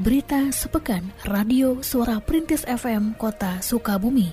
Berita sepekan Radio Suara Perintis FM Kota Sukabumi.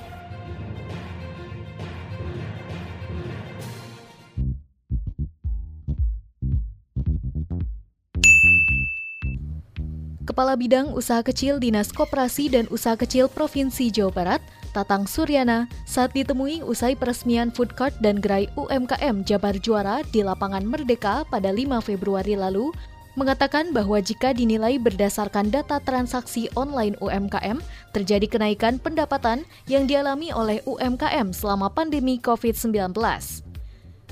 Kepala Bidang Usaha Kecil Dinas Koperasi dan Usaha Kecil Provinsi Jawa Barat, Tatang Suryana, saat ditemui usai peresmian food court dan gerai UMKM Jabar Juara di lapangan Merdeka pada 5 Februari lalu, mengatakan bahwa jika dinilai berdasarkan data transaksi online UMKM, terjadi kenaikan pendapatan yang dialami oleh UMKM selama pandemi COVID-19.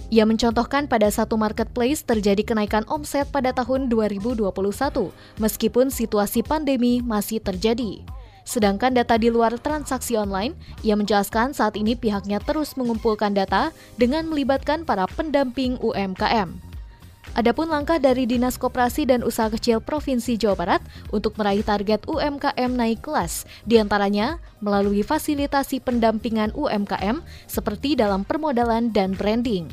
Ia mencontohkan pada satu marketplace terjadi kenaikan omset pada tahun 2021, meskipun situasi pandemi masih terjadi. Sedangkan data di luar transaksi online, ia menjelaskan saat ini pihaknya terus mengumpulkan data dengan melibatkan para pendamping UMKM. Adapun langkah dari Dinas Koperasi dan Usaha Kecil Provinsi Jawa Barat untuk meraih target UMKM naik kelas, di antaranya melalui fasilitasi pendampingan UMKM seperti dalam permodalan dan branding.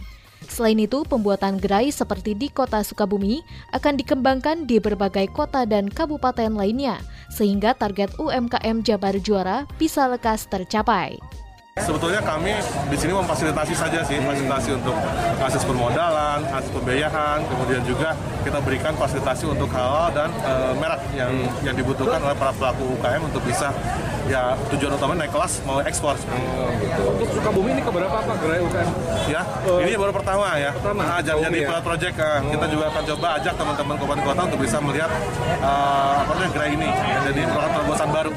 Selain itu, pembuatan gerai seperti di kota Sukabumi akan dikembangkan di berbagai kota dan kabupaten lainnya, sehingga target UMKM Jabar Juara bisa lekas tercapai. Sebetulnya kami di sini memfasilitasi saja sih, fasilitasi untuk akses permodalan, akses pembiayaan, kemudian juga kita berikan fasilitasi untuk halal dan e, merek yang yang dibutuhkan oleh para pelaku UKM untuk bisa ya tujuan utama naik kelas mau ekspor. Oh, gitu. Untuk Sukabumi ini keberapa Pak gerai UKM? Ya, uh, ini baru pertama ya. Pertama. Nah, jadi, oh, jadi ya. project uh, oh. kita juga akan coba ajak teman-teman kabupaten kota untuk bisa melihat uh, apa namanya gerai ini. Jadi terobosan baru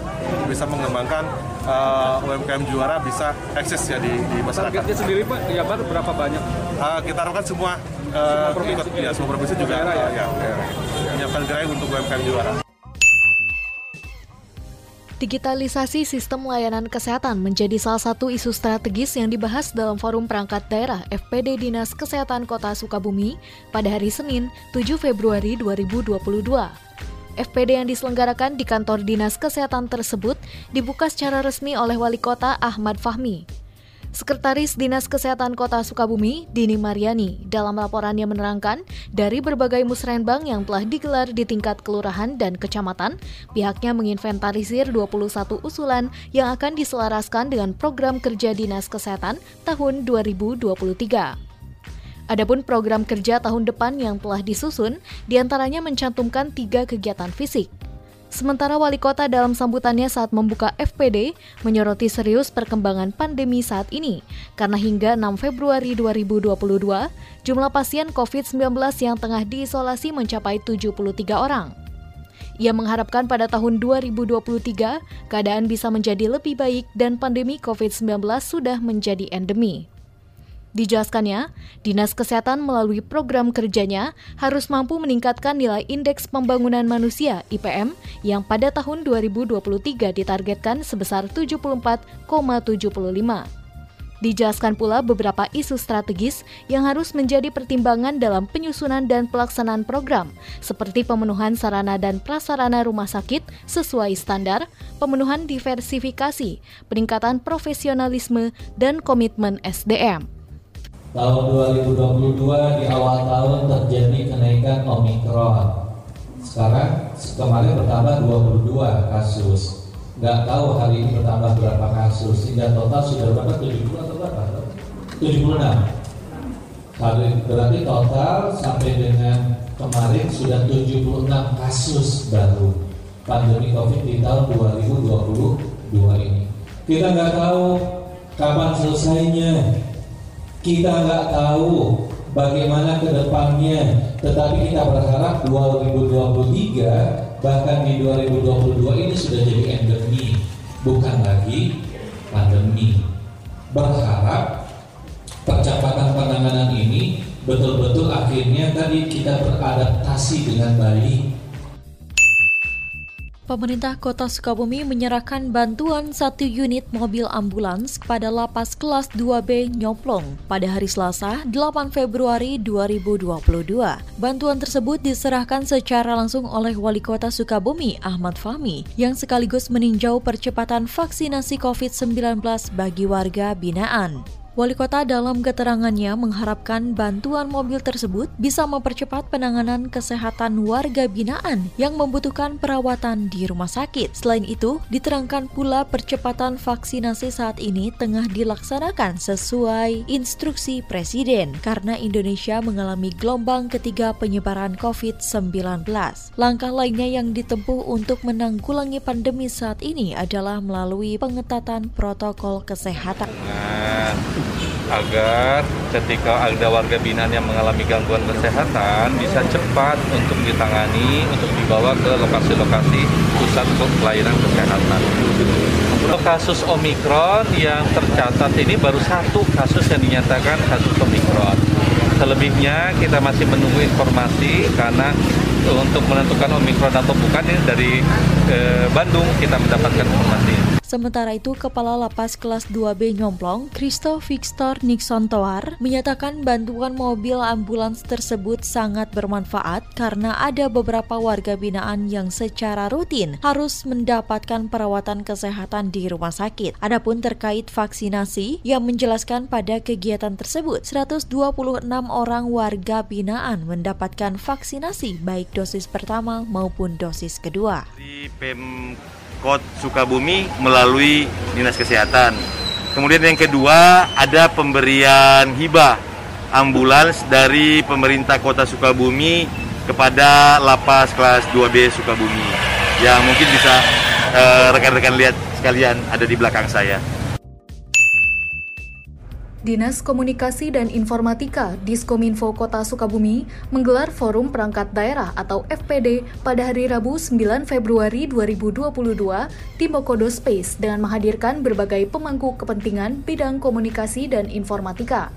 bisa mengembangkan uh, UMKM juara bisa eksis ya di, di masyarakat. Targetnya sendiri Pak, di Jabar berapa banyak? Uh, kita harapkan semua, uh, semua provinsi, ikut, ya, semua provinsi juga daerah, ya, ya, ya, menyiapkan gerai untuk UMKM juara. Digitalisasi sistem layanan kesehatan menjadi salah satu isu strategis yang dibahas dalam Forum Perangkat Daerah FPD Dinas Kesehatan Kota Sukabumi pada hari Senin 7 Februari 2022. FPD yang diselenggarakan di kantor Dinas Kesehatan tersebut dibuka secara resmi oleh Wali Kota Ahmad Fahmi. Sekretaris Dinas Kesehatan Kota Sukabumi, Dini Mariani, dalam laporannya menerangkan, dari berbagai musrenbang yang telah digelar di tingkat kelurahan dan kecamatan, pihaknya menginventarisir 21 usulan yang akan diselaraskan dengan program kerja Dinas Kesehatan tahun 2023. Adapun program kerja tahun depan yang telah disusun, di antaranya mencantumkan tiga kegiatan fisik. Sementara wali kota dalam sambutannya saat membuka FPD menyoroti serius perkembangan pandemi saat ini, karena hingga 6 Februari 2022, jumlah pasien COVID-19 yang tengah diisolasi mencapai 73 orang. Ia mengharapkan pada tahun 2023, keadaan bisa menjadi lebih baik dan pandemi COVID-19 sudah menjadi endemi. Dijelaskannya, Dinas Kesehatan melalui program kerjanya harus mampu meningkatkan nilai Indeks Pembangunan Manusia IPM yang pada tahun 2023 ditargetkan sebesar 74,75. Dijelaskan pula beberapa isu strategis yang harus menjadi pertimbangan dalam penyusunan dan pelaksanaan program, seperti pemenuhan sarana dan prasarana rumah sakit sesuai standar, pemenuhan diversifikasi, peningkatan profesionalisme, dan komitmen SDM tahun 2022 di awal tahun terjadi kenaikan Omikron. Sekarang kemarin bertambah 22 kasus. Nggak tahu hari ini bertambah berapa kasus. Sehingga total sudah berapa? 70 atau berapa? 76. Hari, berarti total sampai dengan kemarin sudah 76 kasus baru pandemi COVID di tahun 2022 ini. Kita nggak tahu kapan selesainya, kita nggak tahu bagaimana ke depannya, tetapi kita berharap 2023 bahkan di 2022 ini sudah jadi endemi, bukan lagi pandemi. Berharap percepatan penanganan ini betul-betul akhirnya tadi kita beradaptasi dengan baik Pemerintah Kota Sukabumi menyerahkan bantuan satu unit mobil ambulans kepada lapas kelas 2B Nyoplong pada hari Selasa 8 Februari 2022. Bantuan tersebut diserahkan secara langsung oleh Wali Kota Sukabumi Ahmad Fahmi yang sekaligus meninjau percepatan vaksinasi COVID-19 bagi warga binaan. Wali kota dalam keterangannya mengharapkan bantuan mobil tersebut bisa mempercepat penanganan kesehatan warga binaan yang membutuhkan perawatan di rumah sakit. Selain itu, diterangkan pula percepatan vaksinasi saat ini tengah dilaksanakan sesuai instruksi Presiden karena Indonesia mengalami gelombang ketiga penyebaran COVID-19. Langkah lainnya yang ditempuh untuk menanggulangi pandemi saat ini adalah melalui pengetatan protokol kesehatan. Nah, agar ketika ada warga binaan yang mengalami gangguan kesehatan bisa cepat untuk ditangani untuk dibawa ke lokasi-lokasi pusat pelayanan kesehatan. Untuk kasus Omikron yang tercatat ini baru satu kasus yang dinyatakan kasus Omikron. Selebihnya kita masih menunggu informasi karena untuk menentukan Omikron atau bukan ini dari eh, Bandung kita mendapatkan informasi. Sementara itu, Kepala Lapas Kelas 2B Nyomplong, Kristo Victor Nixon Toar, menyatakan bantuan mobil ambulans tersebut sangat bermanfaat karena ada beberapa warga binaan yang secara rutin harus mendapatkan perawatan kesehatan di rumah sakit. Adapun terkait vaksinasi, yang menjelaskan pada kegiatan tersebut, 126 orang warga binaan mendapatkan vaksinasi baik dosis pertama maupun dosis kedua. Di PEM Pemkot Sukabumi melalui Dinas Kesehatan. Kemudian yang kedua ada pemberian hibah ambulans dari pemerintah Kota Sukabumi kepada lapas kelas 2B Sukabumi. Yang mungkin bisa eh, rekan-rekan uh, lihat sekalian ada di belakang saya. Dinas Komunikasi dan Informatika Diskominfo Kota Sukabumi menggelar Forum Perangkat Daerah atau FPD pada hari Rabu 9 Februari 2022 di Mokodo Space dengan menghadirkan berbagai pemangku kepentingan bidang komunikasi dan informatika.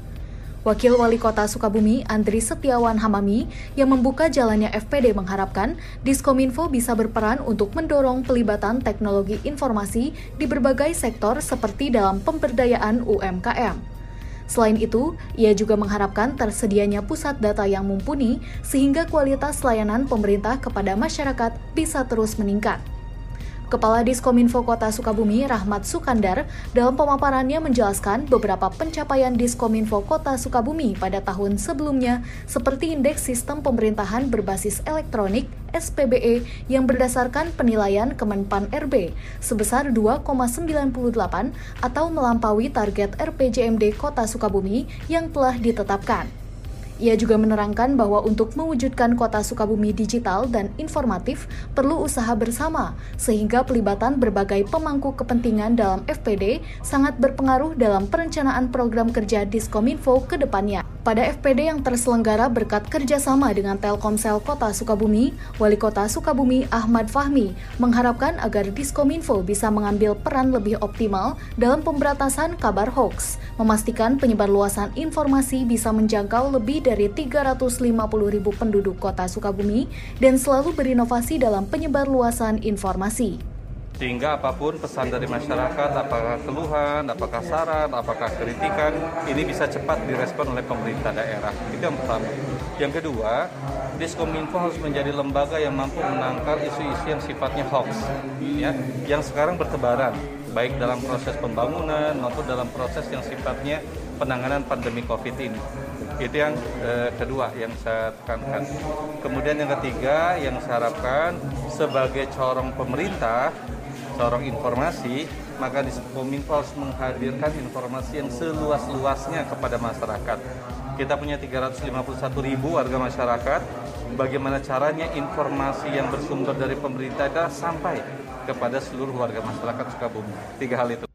Wakil Wali Kota Sukabumi, Andri Setiawan Hamami, yang membuka jalannya FPD mengharapkan Diskominfo bisa berperan untuk mendorong pelibatan teknologi informasi di berbagai sektor seperti dalam pemberdayaan UMKM. Selain itu, ia juga mengharapkan tersedianya pusat data yang mumpuni sehingga kualitas layanan pemerintah kepada masyarakat bisa terus meningkat. Kepala Diskominfo Kota Sukabumi, Rahmat Sukandar, dalam pemaparannya menjelaskan beberapa pencapaian Diskominfo Kota Sukabumi pada tahun sebelumnya, seperti Indeks Sistem Pemerintahan Berbasis Elektronik SPBE yang berdasarkan penilaian Kemenpan RB sebesar 2,98 atau melampaui target RPJMD Kota Sukabumi yang telah ditetapkan. Ia juga menerangkan bahwa untuk mewujudkan kota Sukabumi digital dan informatif perlu usaha bersama, sehingga pelibatan berbagai pemangku kepentingan dalam FPD sangat berpengaruh dalam perencanaan program kerja Diskominfo ke depannya. Pada FPD yang terselenggara berkat kerjasama dengan Telkomsel Kota Sukabumi, Wali Kota Sukabumi Ahmad Fahmi mengharapkan agar Diskominfo bisa mengambil peran lebih optimal dalam pemberantasan kabar hoax, memastikan penyebar luasan informasi bisa menjangkau lebih dari 350 ribu penduduk Kota Sukabumi dan selalu berinovasi dalam penyebar luasan informasi sehingga apa pun pesan dari masyarakat, apakah keluhan, apakah saran, apakah kritikan, ini bisa cepat direspon oleh pemerintah daerah. Itu yang pertama. Yang kedua, Diskominfo harus menjadi lembaga yang mampu menangkal isu-isu yang sifatnya hoax, ya, yang sekarang bertebaran, baik dalam proses pembangunan maupun dalam proses yang sifatnya penanganan pandemi COVID ini. Itu yang eh, kedua yang saya tekankan. Kemudian yang ketiga yang saya harapkan sebagai corong pemerintah seorang informasi, maka di Kominfo harus menghadirkan informasi yang seluas-luasnya kepada masyarakat. Kita punya 351 ribu warga masyarakat, bagaimana caranya informasi yang bersumber dari pemerintah itu sampai kepada seluruh warga masyarakat Sukabumi. Tiga hal itu.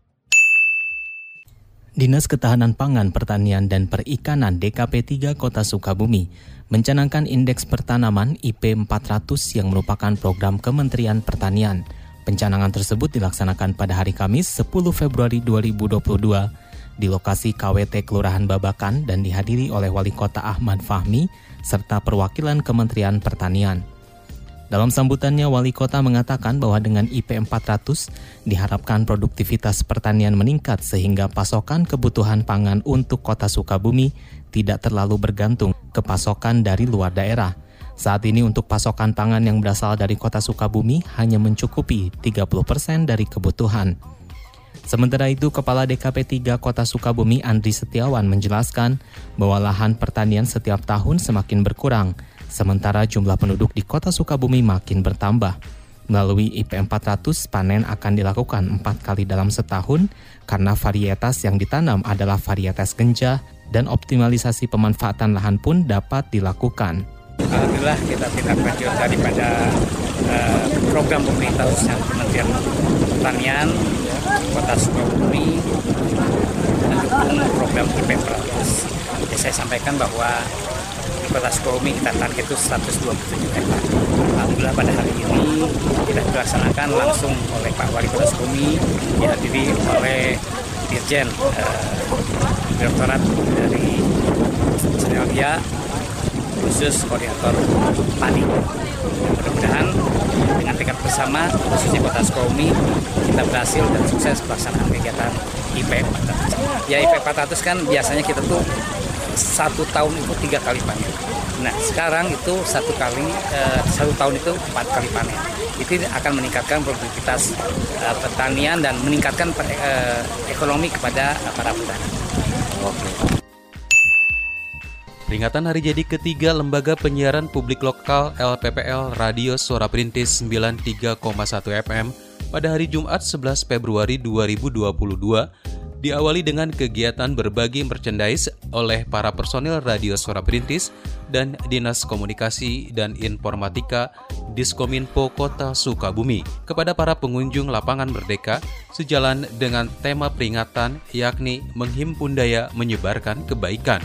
Dinas Ketahanan Pangan, Pertanian, dan Perikanan DKP 3 Kota Sukabumi mencanangkan Indeks Pertanaman IP 400 yang merupakan program Kementerian Pertanian. Pencanangan tersebut dilaksanakan pada hari Kamis 10 Februari 2022 di lokasi KWT Kelurahan Babakan dan dihadiri oleh Wali Kota Ahmad Fahmi serta perwakilan Kementerian Pertanian. Dalam sambutannya, Wali Kota mengatakan bahwa dengan IP 400 diharapkan produktivitas pertanian meningkat sehingga pasokan kebutuhan pangan untuk kota Sukabumi tidak terlalu bergantung ke pasokan dari luar daerah. Saat ini untuk pasokan pangan yang berasal dari kota Sukabumi hanya mencukupi 30% dari kebutuhan. Sementara itu, Kepala DKP 3 Kota Sukabumi Andri Setiawan menjelaskan bahwa lahan pertanian setiap tahun semakin berkurang, sementara jumlah penduduk di Kota Sukabumi makin bertambah. Melalui IP 400, panen akan dilakukan empat kali dalam setahun karena varietas yang ditanam adalah varietas genjah dan optimalisasi pemanfaatan lahan pun dapat dilakukan. Alhamdulillah kita tidak lanjut daripada uh, program pemerintah khususnya Kementerian Pertanian Kota Sukabumi mendukung program IP 400. Ya, saya sampaikan bahwa Kota Sukabumi kita target itu 127 hektar. Alhamdulillah pada hari ini kita dilaksanakan langsung oleh Pak Wali Kota Sukabumi dihadiri oleh Dirjen eh, Direktorat dari Senalia khusus koordinator PANI. Mudah-mudahan dengan tekad bersama khususnya Kota Sukabumi kita berhasil dan sukses pelaksanaan kegiatan IP 400. Ya IP 400 kan biasanya kita tuh satu tahun itu tiga kali panen. Nah sekarang itu satu kali eh, satu tahun itu empat kali panen. Itu akan meningkatkan produktivitas eh, pertanian dan meningkatkan eh, ekonomi kepada para petani. Peringatan hari jadi ketiga Lembaga Penyiaran Publik Lokal LPPL Radio Suara Perintis 93,1 FM pada hari Jumat 11 Februari 2022 diawali dengan kegiatan berbagi merchandise oleh para personil Radio Suara Perintis dan Dinas Komunikasi dan Informatika Diskominfo Kota Sukabumi kepada para pengunjung lapangan Merdeka sejalan dengan tema peringatan yakni menghimpun daya menyebarkan kebaikan.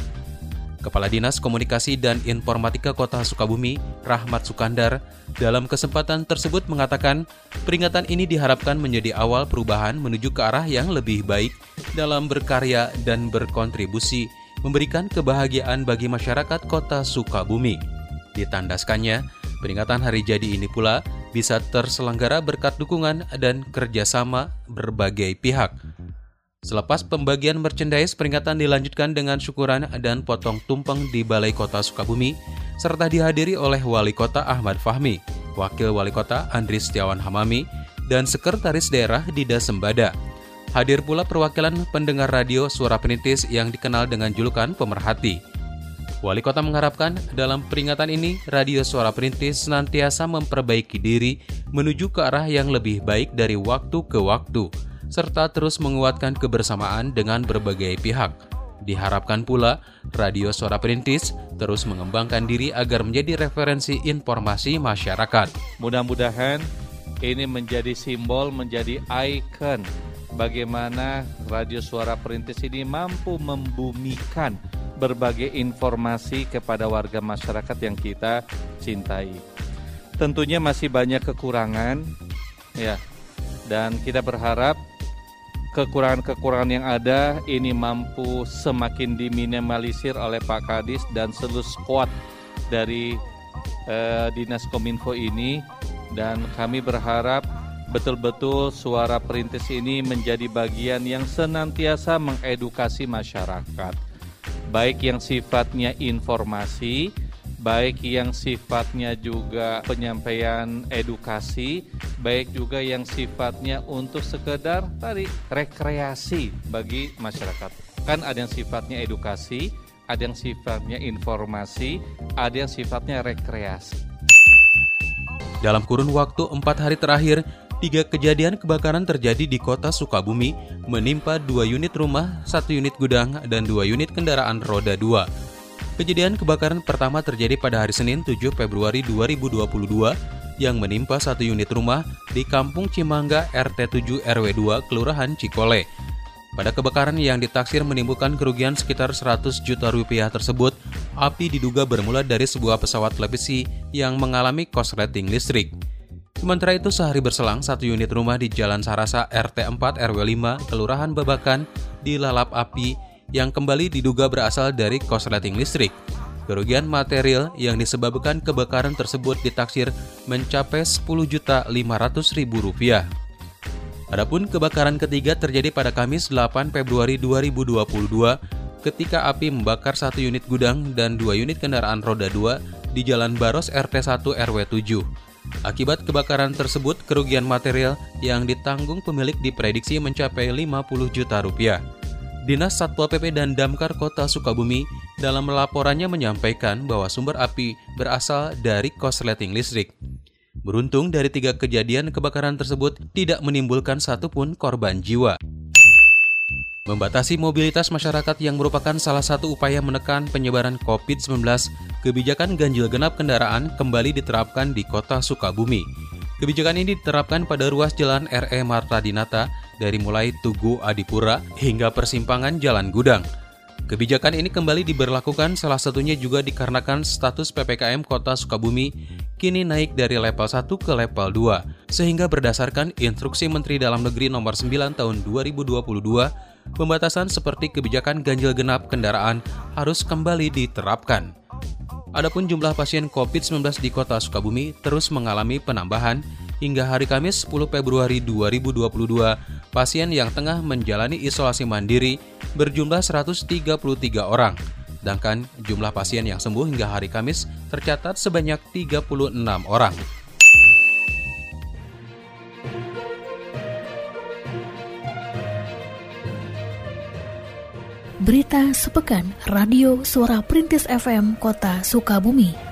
Kepala Dinas Komunikasi dan Informatika Kota Sukabumi, Rahmat Sukandar, dalam kesempatan tersebut mengatakan peringatan ini diharapkan menjadi awal perubahan menuju ke arah yang lebih baik dalam berkarya dan berkontribusi memberikan kebahagiaan bagi masyarakat Kota Sukabumi. Ditandaskannya, peringatan hari jadi ini pula bisa terselenggara berkat dukungan dan kerjasama berbagai pihak. Selepas pembagian merchandise, peringatan dilanjutkan dengan syukuran dan potong tumpeng di Balai Kota Sukabumi, serta dihadiri oleh Wali Kota Ahmad Fahmi, Wakil Wali Kota Andri Setiawan Hamami, dan Sekretaris Daerah Dida Sembada. Hadir pula perwakilan pendengar radio Suara Penitis yang dikenal dengan julukan pemerhati. Wali Kota mengharapkan dalam peringatan ini, Radio Suara Perintis senantiasa memperbaiki diri menuju ke arah yang lebih baik dari waktu ke waktu, serta terus menguatkan kebersamaan dengan berbagai pihak. Diharapkan pula, Radio Suara Perintis terus mengembangkan diri agar menjadi referensi informasi masyarakat. Mudah-mudahan ini menjadi simbol, menjadi ikon bagaimana Radio Suara Perintis ini mampu membumikan berbagai informasi kepada warga masyarakat yang kita cintai. Tentunya masih banyak kekurangan, ya, dan kita berharap kekurangan-kekurangan yang ada ini mampu semakin diminimalisir oleh Pak Kadis dan seluruh squad dari eh, Dinas Kominfo ini. Dan kami berharap betul-betul suara perintis ini menjadi bagian yang senantiasa mengedukasi masyarakat. Baik yang sifatnya informasi baik yang sifatnya juga penyampaian edukasi, baik juga yang sifatnya untuk sekedar tadi rekreasi bagi masyarakat. Kan ada yang sifatnya edukasi, ada yang sifatnya informasi, ada yang sifatnya rekreasi. Dalam kurun waktu empat hari terakhir, tiga kejadian kebakaran terjadi di kota Sukabumi, menimpa dua unit rumah, satu unit gudang, dan dua unit kendaraan roda dua. Kejadian kebakaran pertama terjadi pada hari Senin 7 Februari 2022 yang menimpa satu unit rumah di Kampung Cimangga RT 7 RW 2 Kelurahan Cikole. Pada kebakaran yang ditaksir menimbulkan kerugian sekitar 100 juta rupiah tersebut, api diduga bermula dari sebuah pesawat televisi yang mengalami korsleting listrik. Sementara itu sehari berselang, satu unit rumah di Jalan Sarasa RT 4 RW 5 Kelurahan Babakan dilalap api yang kembali diduga berasal dari korsleting listrik. Kerugian material yang disebabkan kebakaran tersebut ditaksir mencapai 10 juta 500 ribu rupiah. Adapun kebakaran ketiga terjadi pada Kamis 8 Februari 2022 ketika api membakar satu unit gudang dan dua unit kendaraan roda 2 di Jalan Baros RT 1 RW 7. Akibat kebakaran tersebut, kerugian material yang ditanggung pemilik diprediksi mencapai 50 juta rupiah. Dinas Satpol PP dan Damkar Kota Sukabumi dalam laporannya menyampaikan bahwa sumber api berasal dari korsleting listrik. Beruntung dari tiga kejadian kebakaran tersebut tidak menimbulkan satupun korban jiwa. Membatasi mobilitas masyarakat yang merupakan salah satu upaya menekan penyebaran COVID-19, kebijakan ganjil genap kendaraan kembali diterapkan di kota Sukabumi. Kebijakan ini diterapkan pada ruas jalan RE Marta Dinata dari mulai Tugu Adipura hingga persimpangan Jalan Gudang. Kebijakan ini kembali diberlakukan salah satunya juga dikarenakan status PPKM Kota Sukabumi kini naik dari level 1 ke level 2, sehingga berdasarkan Instruksi Menteri Dalam Negeri Nomor 9 Tahun 2022 pembatasan seperti kebijakan ganjil genap kendaraan harus kembali diterapkan. Adapun jumlah pasien COVID-19 di kota Sukabumi terus mengalami penambahan hingga hari Kamis 10 Februari 2022, pasien yang tengah menjalani isolasi mandiri berjumlah 133 orang. Sedangkan jumlah pasien yang sembuh hingga hari Kamis tercatat sebanyak 36 orang. Berita sepekan Radio Suara Perintis FM Kota Sukabumi.